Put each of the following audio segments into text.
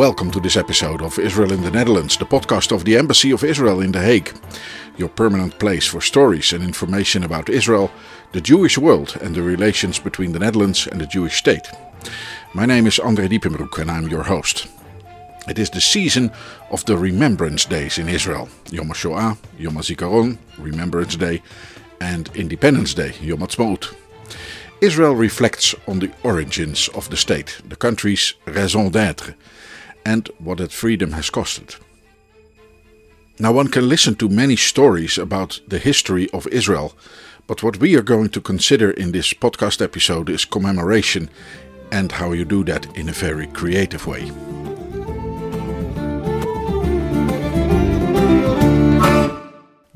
Welcome to this episode of Israel in the Netherlands, the podcast of the Embassy of Israel in The Hague, your permanent place for stories and information about Israel, the Jewish world, and the relations between the Netherlands and the Jewish state. My name is André Diepenbroek and I'm your host. It is the season of the Remembrance Days in Israel Yom HaShoah, Yom HaZikaron, Remembrance Day, and Independence Day, Yom Ha'atzmaut. Israel reflects on the origins of the state, the country's raison d'etre, and what that freedom has costed. Now, one can listen to many stories about the history of Israel, but what we are going to consider in this podcast episode is commemoration and how you do that in a very creative way.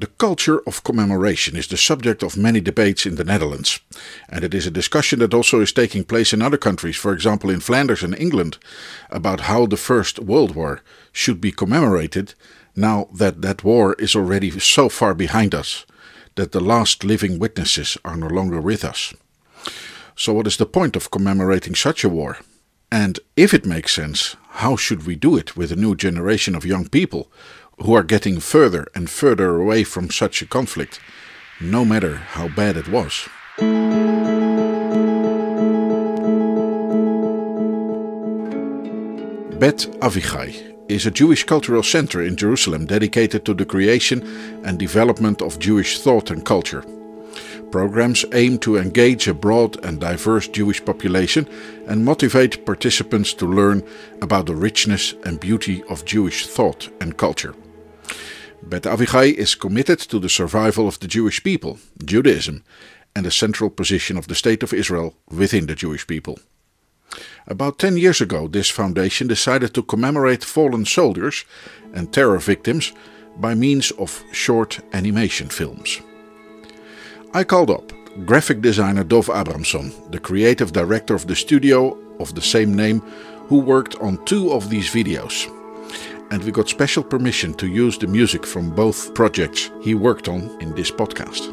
The culture of commemoration is the subject of many debates in the Netherlands, and it is a discussion that also is taking place in other countries, for example in Flanders and England, about how the First World War should be commemorated now that that war is already so far behind us that the last living witnesses are no longer with us. So, what is the point of commemorating such a war? And if it makes sense, how should we do it with a new generation of young people who are getting further and further away from such a conflict, no matter how bad it was. Bet Avichai is a Jewish cultural center in Jerusalem dedicated to the creation and development of Jewish thought and culture. Programs aim to engage a broad and diverse Jewish population and motivate participants to learn about the richness and beauty of Jewish thought and culture. Bet Avichai is committed to the survival of the Jewish people, Judaism, and the central position of the State of Israel within the Jewish people. About 10 years ago, this foundation decided to commemorate fallen soldiers and terror victims by means of short animation films. I called up graphic designer Dov Abramson, the creative director of the studio of the same name, who worked on two of these videos and we got special permission to use the music from both projects he worked on in this podcast.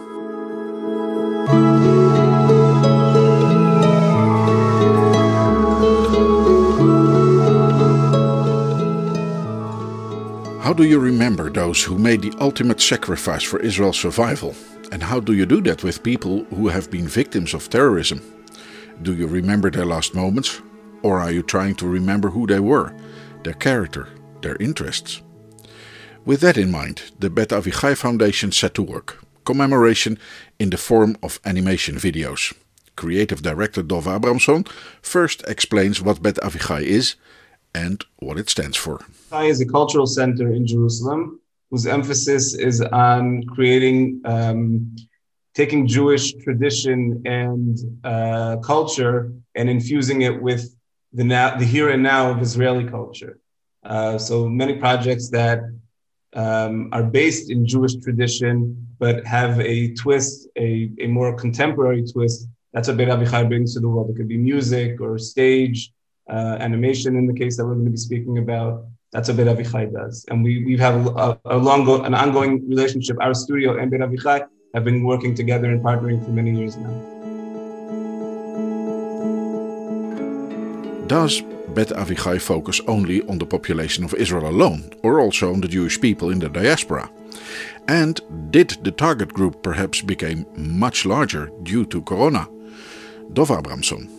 How do you remember those who made the ultimate sacrifice for Israel's survival? And how do you do that with people who have been victims of terrorism? Do you remember their last moments? Or are you trying to remember who they were, their character, their interests. With that in mind, the Bet Avichai Foundation set to work. Commemoration in the form of animation videos. Creative director Dov Abramson first explains what Bet Avichai is and what it stands for. Avichai is a cultural center in Jerusalem whose emphasis is on creating, um, taking Jewish tradition and uh, culture and infusing it with the, now, the here and now of Israeli culture. Uh, so many projects that um, are based in Jewish tradition, but have a twist, a, a more contemporary twist. That's what Beit Avichai brings to the world. It could be music or stage, uh, animation in the case that we're going to be speaking about. That's what Beit Avichai does. And we, we have a, a long, an ongoing relationship. Our studio and Beit Avichai have been working together and partnering for many years now. Does Bet Avichai focus only on the population of Israel alone, or also on the Jewish people in the diaspora? And did the target group perhaps become much larger due to Corona? Dov Abramson.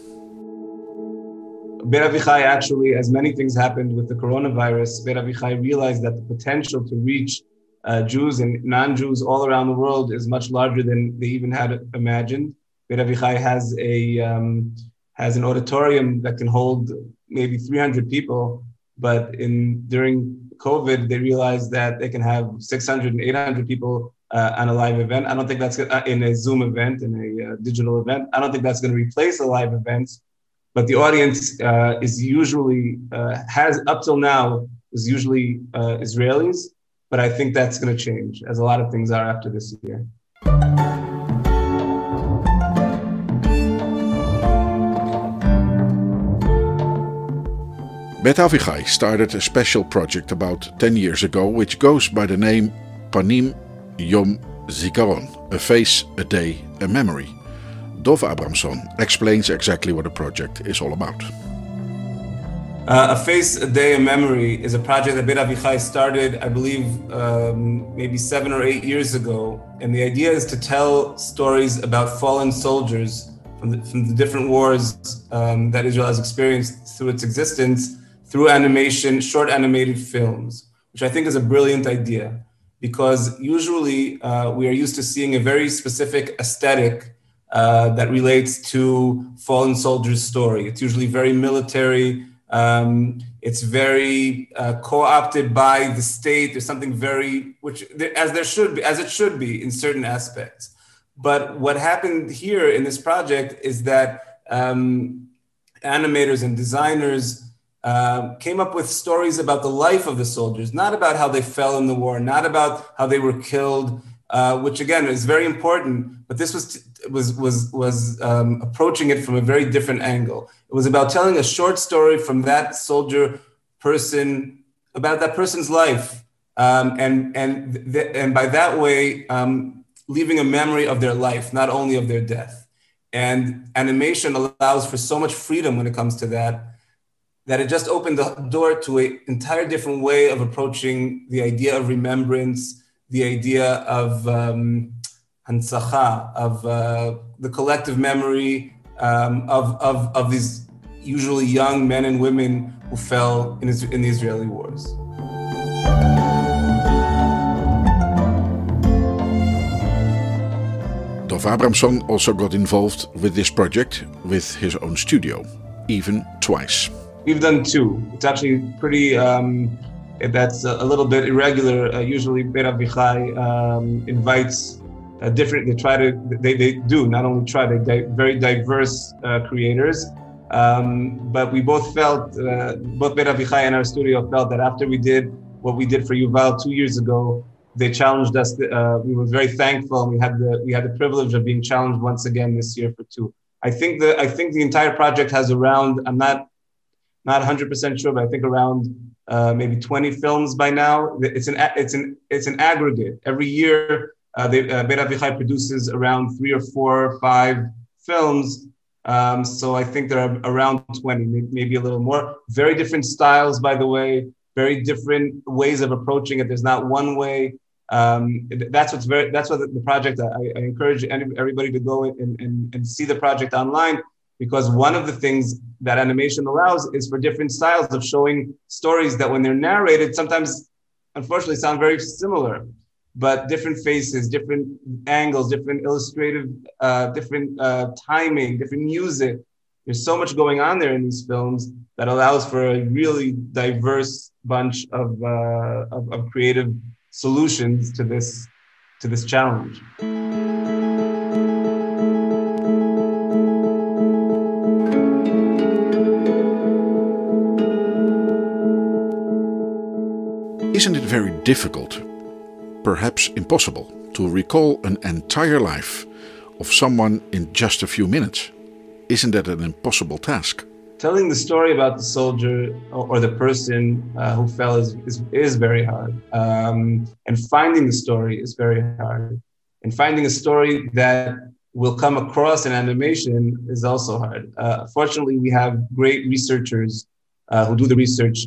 Bet Avichai actually, as many things happened with the coronavirus, Bet Avichai realized that the potential to reach uh, Jews and non-Jews all around the world is much larger than they even had imagined. Bet Avichai has a um, has an auditorium that can hold maybe 300 people, but in during COVID, they realized that they can have 600 and 800 people uh, on a live event. I don't think that's uh, in a Zoom event, in a uh, digital event. I don't think that's going to replace a live event, but the audience uh, is usually uh, has up till now is usually uh, Israelis, but I think that's going to change, as a lot of things are after this year. Bet Avichai started a special project about 10 years ago which goes by the name Panim Yom Zikaron, a face, a day, a memory. Dov Abramson explains exactly what the project is all about. Uh, a Face a Day a Memory is a project that Beit Avichai started, I believe, um, maybe seven or eight years ago. And the idea is to tell stories about fallen soldiers from the, from the different wars um, that Israel has experienced through its existence through animation, short animated films, which I think is a brilliant idea because usually uh, we are used to seeing a very specific aesthetic uh, that relates to fallen soldiers' story. It's usually very military um, it's very uh, co-opted by the state. There's something very, which as there should be, as it should be in certain aspects. But what happened here in this project is that um, animators and designers uh, came up with stories about the life of the soldiers, not about how they fell in the war, not about how they were killed, uh, which again is very important. But this was was was was um, approaching it from a very different angle. It was about telling a short story from that soldier person about that person's life, um, and and th- and by that way, um, leaving a memory of their life, not only of their death. And animation allows for so much freedom when it comes to that, that it just opened the door to an entire different way of approaching the idea of remembrance, the idea of um, of uh, the collective memory um, of, of, of these usually young men and women who fell in, in the Israeli wars. Dov Abramson also got involved with this project with his own studio, even twice. We've done two. It's actually pretty. Um, that's a, little bit irregular. Uh, usually, Beit Avichai um, invites uh, different. They try to. They, they do not only try. They di- very diverse uh, creators. Um, but we both felt, uh, both Beit Avichai and our studio felt that after we did what we did for Yuval two years ago, they challenged us. Uh, we were very thankful, and we had the we had the privilege of being challenged once again this year for two. I think the I think the entire project has around. I'm not not 100 percent sure, but I think around uh, maybe 20 films by now. It's an it's an it's an aggregate. Every year, uh, they, uh, Avichai produces around three or four or five films. Um, so I think there are around 20, maybe a little more. Very different styles, by the way. Very different ways of approaching it. There's not one way. Um, that's what's very. That's what the, the project. I, I, encourage everybody to go and, and, and see the project online because one of the things that animation allows is for different styles of showing stories that when they're narrated sometimes unfortunately sound very similar but different faces, different angles, different illustrative, uh, different uh, timing, different music. There's so much going on there in these films that allows for a really diverse bunch of, uh, of, of creative solutions to this to this challenge. Isn't it very difficult perhaps impossible, to recall an entire life of someone in just a few minutes. Isn't that an impossible task? Telling the story about the soldier or the person uh, who fell is, is, is very hard. Um, and finding the story is very hard. And finding a story that will come across in animation is also hard. Uh, fortunately, we have great researchers uh, who do the research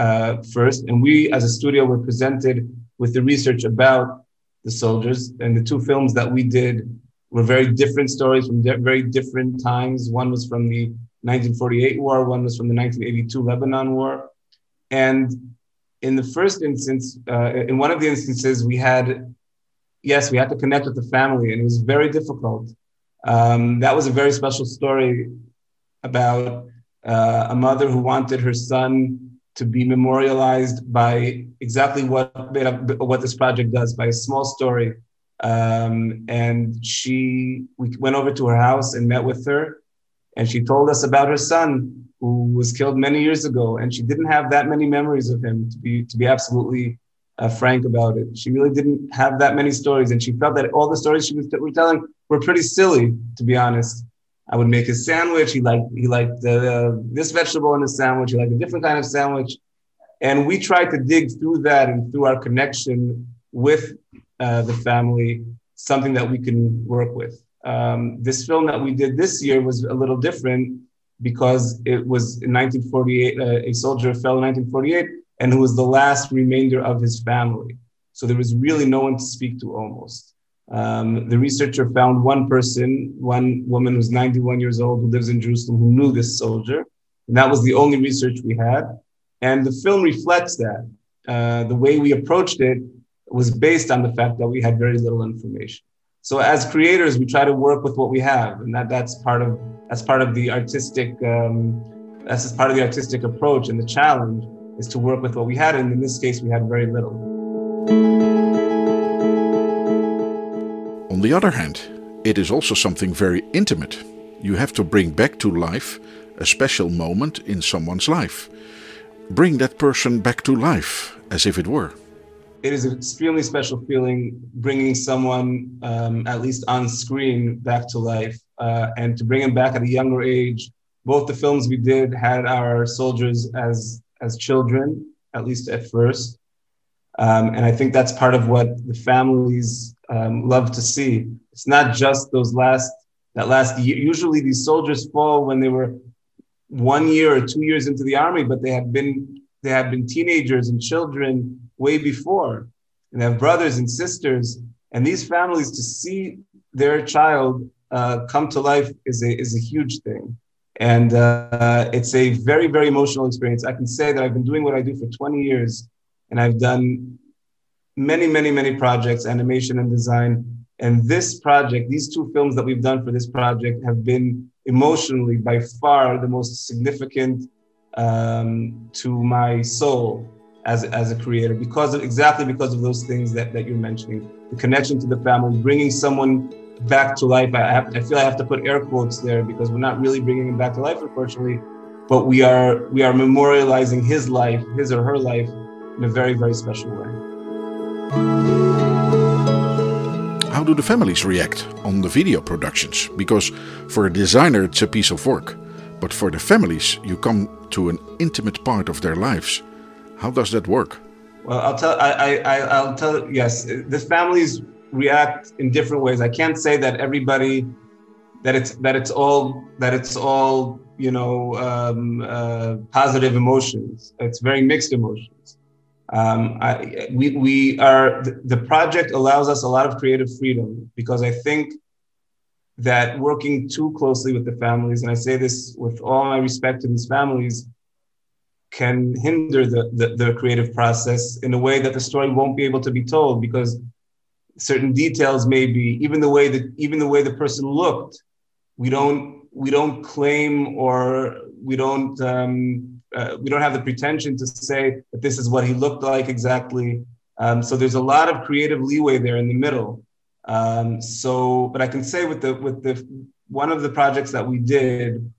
uh, first. And we, as a studio, were presented with the research about the soldiers. And the two films that we did were very different stories from de- very different times. One was from the 1948 war, one was from the 1982 Lebanon war. And in the first instance, uh, in one of the instances, we had, yes, we had to connect with the family, and it was very difficult. Um, that was a very special story about uh, a mother who wanted her son to be memorialized by exactly what what this project does by a small story. Um, and she, we went over to her house and met with her, and she told us about her son who was killed many years ago, and she didn't have that many memories of him to be to be absolutely uh, frank about it. She really didn't have that many stories, and she felt that all the stories she was t- telling were pretty silly, to be honest. I would make his sandwich. He liked he liked this vegetable in his sandwich. He liked a different kind of sandwich, and we tried to dig through that and through our connection with uh, the family, something that we can work with. Um, this film that we did this year was a little different because it was in 1948, uh, a soldier fell in 1948 and who was the last remainder of his family. So there was really no one to speak to almost. Um, the researcher found one person, one woman who's 91 years old who lives in Jerusalem who knew this soldier. And that was the only research we had. And the film reflects that. Uh, the way we approached it was based on the fact that we had very little information. So as creators, we try to work with what we have, and that, that's part of that's part of the artistic um, that's part of the artistic approach and the challenge is to work with what we had. And in this case, we had very little. On the other hand, it is also something very intimate. You have to bring back to life a special moment in someone's life. Bring that person back to life as if it were it is an extremely special feeling bringing someone, um, at least on screen, back to life. Uh, and to bring him back at a younger age. Both the films we did had our soldiers as, as children, at least at first. Um, and I think that's part of what the families um, love to see. It's not just those last, that last year. Usually these soldiers fall when they were one year or two years into the army, but they have been, they had been teenagers and children way before and have brothers and sisters. And these families to see their child uh, come to life is a, is a huge thing. And uh, it's a very, very emotional experience. I can say that I've been doing what I do for 20 years and I've done many, many, many projects, animation and design. And this project, these two films that we've done for this project have been emotionally by far the most significant um, to my soul as, as a creator because of exactly because of those things that, that you're mentioning. The connection to the family bringing someone back to life. I, have, I feel i have to put air quotes there because we're not really bringing him back to life unfortunately but we are we are memorializing his life his or her life in a very very special way how do the families react on the video productions because for a designer it's a piece of work but for the families you come to an intimate part of their lives how does that work? Well, I'll tell. I, I I'll tell. Yes, the families react in different ways. I can't say that everybody that it's that it's all that it's all you know um, uh, positive emotions. It's very mixed emotions. Um, I, we we are the, project allows us a lot of creative freedom because I think that working too closely with the families, and I say this with all my respect to these families, can hinder the, the, the, creative process in a way that the story won't be able to be told because certain details may be even the way that even the way the person looked we don't we don't claim or we don't um, uh, we don't have the pretension to say that this is what he looked like exactly um, so there's a lot of creative leeway there in the middle um, so but i can say with the with the one of the projects that we did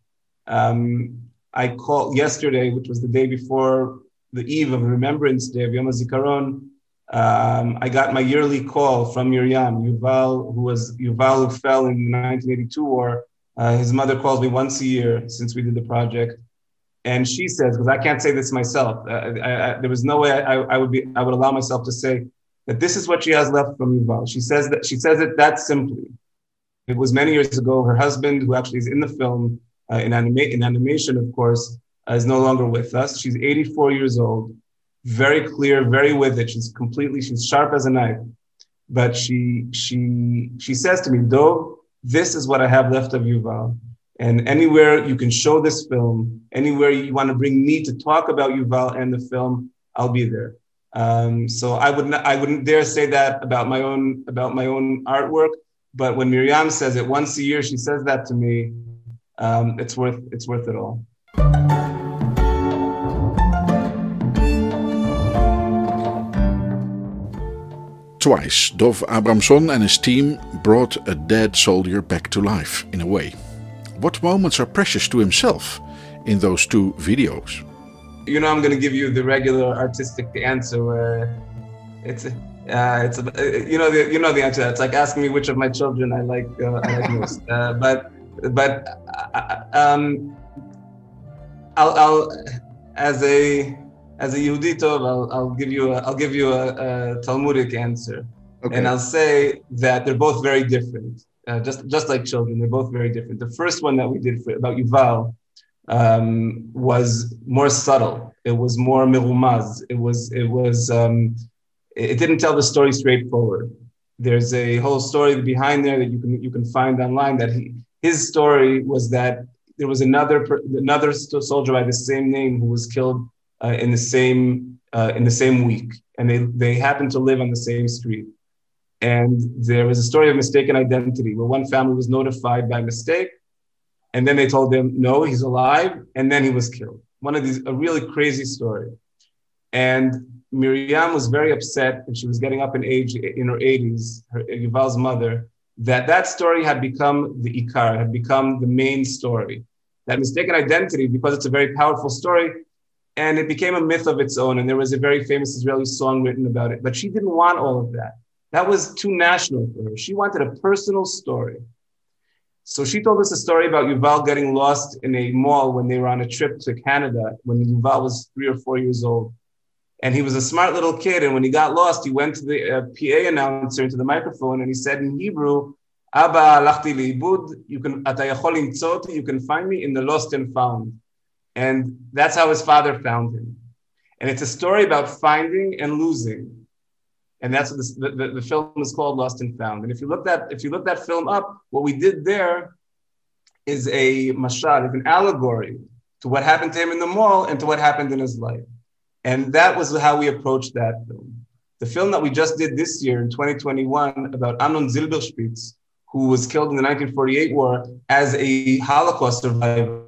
um, I called yesterday, which was the day before the eve of Remembrance Day of Yom HaZikaron. Um, I got my yearly call from Miriam Yuval, who was Yuval who fell in the 1982 war. Uh, his mother calls me once a year since we did the project, and she says, because I can't say this myself, uh, I, I, there was no way I, I, would be I would allow myself to say that this is what she has left from Yuval. She says that she says it that simply. It was many years ago. Her husband, who actually is in the film, uh, in, anima- in animation, of course, uh, is no longer with us. She's 84 years old, very clear, very with it. She's completely, she's sharp as a knife. But she, she, she says to me, Dov, this is what I have left of Yuval. And anywhere you can show this film, anywhere you want to bring me to talk about Yuval and the film, I'll be there. Um, so I would not, I wouldn't dare say that about my own about my own artwork. But when Miriam says it once a year, she says that to me um, it's worth it's worth it all. Twice, Dov Abramson and his team brought a dead soldier back to life, in a way. What moments are precious to himself in those two videos? You know, I'm going to give you the regular artistic answer where it's uh, it's you know the, you know the answer. It's like asking me which of my children I like uh, I like most. Uh, but but uh, um, I'll, I'll, as a as a Yehudi I'll, I'll give you a, I'll give you a, a Talmudic answer, okay. and I'll say that they're both very different. Uh, just just like children, they're both very different. The first one that we did for, about Yuval um, was more subtle. It was more mirumaz. It was it was um, it didn't tell the story straightforward. There's a whole story behind there that you can you can find online. That he, his story was that there was another another soldier by the same name who was killed uh, in the same uh, in the same week, and they they happened to live on the same street. And there was a story of mistaken identity where one family was notified by mistake, and then they told them, no, he's alive, and then he was killed. One of these a really crazy story, and Miriam was very upset, and she was getting up in age in her 80s, her Yuval's mother, that that story had become the ikar, had become the main story. That mistaken identity, because it's a very powerful story, and it became a myth of its own. And there was a very famous Israeli song written about it. But she didn't want all of that. That was too national for her. She wanted a personal story. So she told us a story about Yuval getting lost in a mall when they were on a trip to Canada when Yuval was three or four years old. And he was a smart little kid. And when he got lost, he went to the uh, PA announcer into the microphone and he said in Hebrew, Abba lachti liibud, you can, you can find me in the lost and found. And that's how his father found him. And it's a story about finding and losing. And that's what this, the, the, the film is called Lost and Found. And if you look that if you look that film up, what we did there is a mashal, is an allegory to what happened to him in the mall and to what happened in his life. And that was how we approached that film. The film that we just did this year in 2021 about Amnon Zilberspitz, who was killed in the 1948 war as a Holocaust survivor,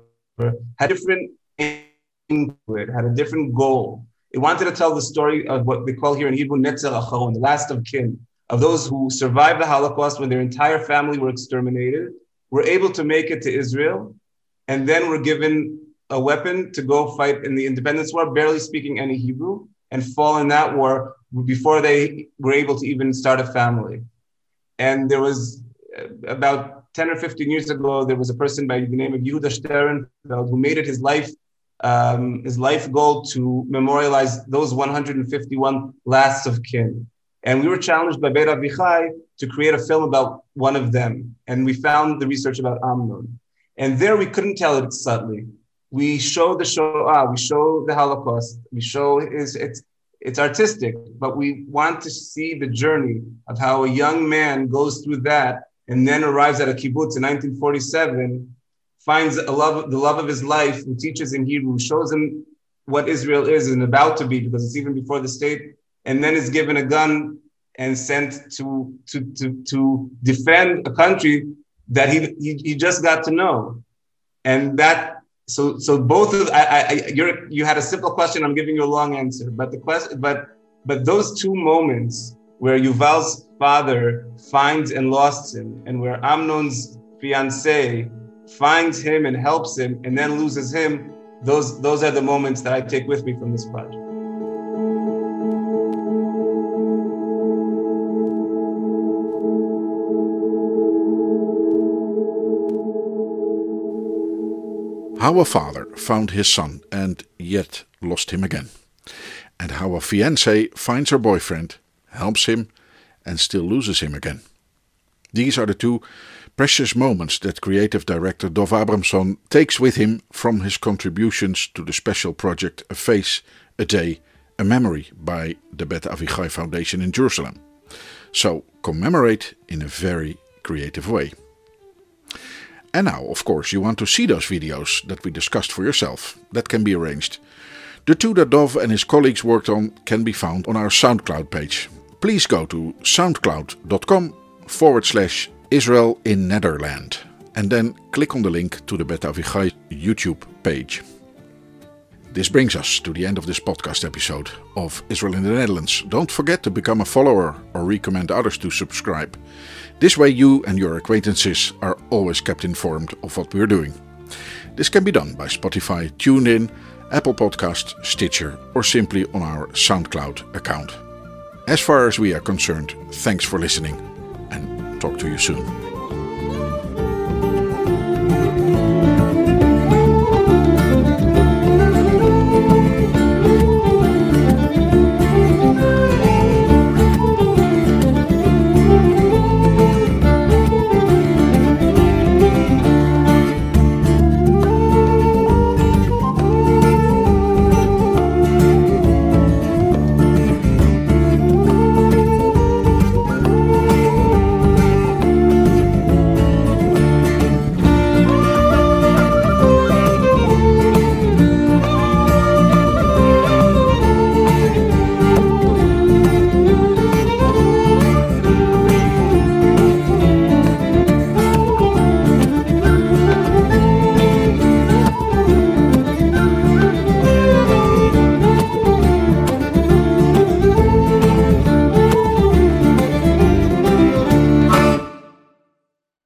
had different had a different goal. It wanted to tell the story of what we call here in Hebrew Netzer Acharon, the last of kin, of those who survived the Holocaust when their entire family were exterminated, were able to make it to Israel, and then were given a weapon to go fight in the independence war, barely speaking any Hebrew, and fall in that war before they were able to even start a family. And there was uh, about 10 or 15 years ago, there was a person by the name of Yehuda Sternfeld who made it his life um, his life goal to memorialize those 151 lasts of kin. And we were challenged by Beit Avichai to create a film about one of them. And we found the research about Amnon. And there we couldn't tell it subtly. We show the Shoah, we show the Holocaust, we show his, it's, it's artistic, but we want to see the journey of how a young man goes through that and then arrives at a kibbutz in 1947, finds a love, the love of his life, who teaches in Hebrew, shows him what Israel is and about to be, because it's even before the state, and then is given a gun and sent to to to, to defend a country that he, he, he just got to know, and that so so both of I, I you're you had a simple question. I'm giving you a long answer, but the question but but those two moments where Yuval's father finds and lost him, and where Amnon's fiance finds him and helps him, and then loses him, those, those are the moments that I take with me from this project. How a father found his son and yet lost him again. And how a fiancée finds her boyfriend, helps him, and still loses him again. These are the two precious moments that creative director Dov Abramson takes with him from his contributions to the special project A Face, A Day, A Memory by the Bet Avichai Foundation in Jerusalem. So commemorate in a very creative way. And now, of course, you want to see those videos that we discussed for yourself. That can be arranged. The two that Dov and his colleagues worked on can be found on our SoundCloud page. Please go to soundcloud.com forward slash Israel in Netherland and then click on the link to the Bet Avichai YouTube page. This brings us to the end of this podcast episode of Israel in the Netherlands. Don't forget to become a follower or recommend others to subscribe. This way, you and your acquaintances are always kept informed of what we're doing. This can be done by Spotify, TuneIn, Apple Podcast, Stitcher, or simply on our SoundCloud account. As far as we are concerned, thanks for listening talk to you soon.